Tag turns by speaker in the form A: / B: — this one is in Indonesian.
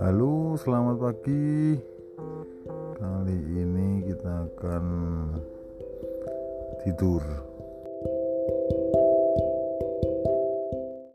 A: Halo, selamat pagi. Kali ini kita akan tidur.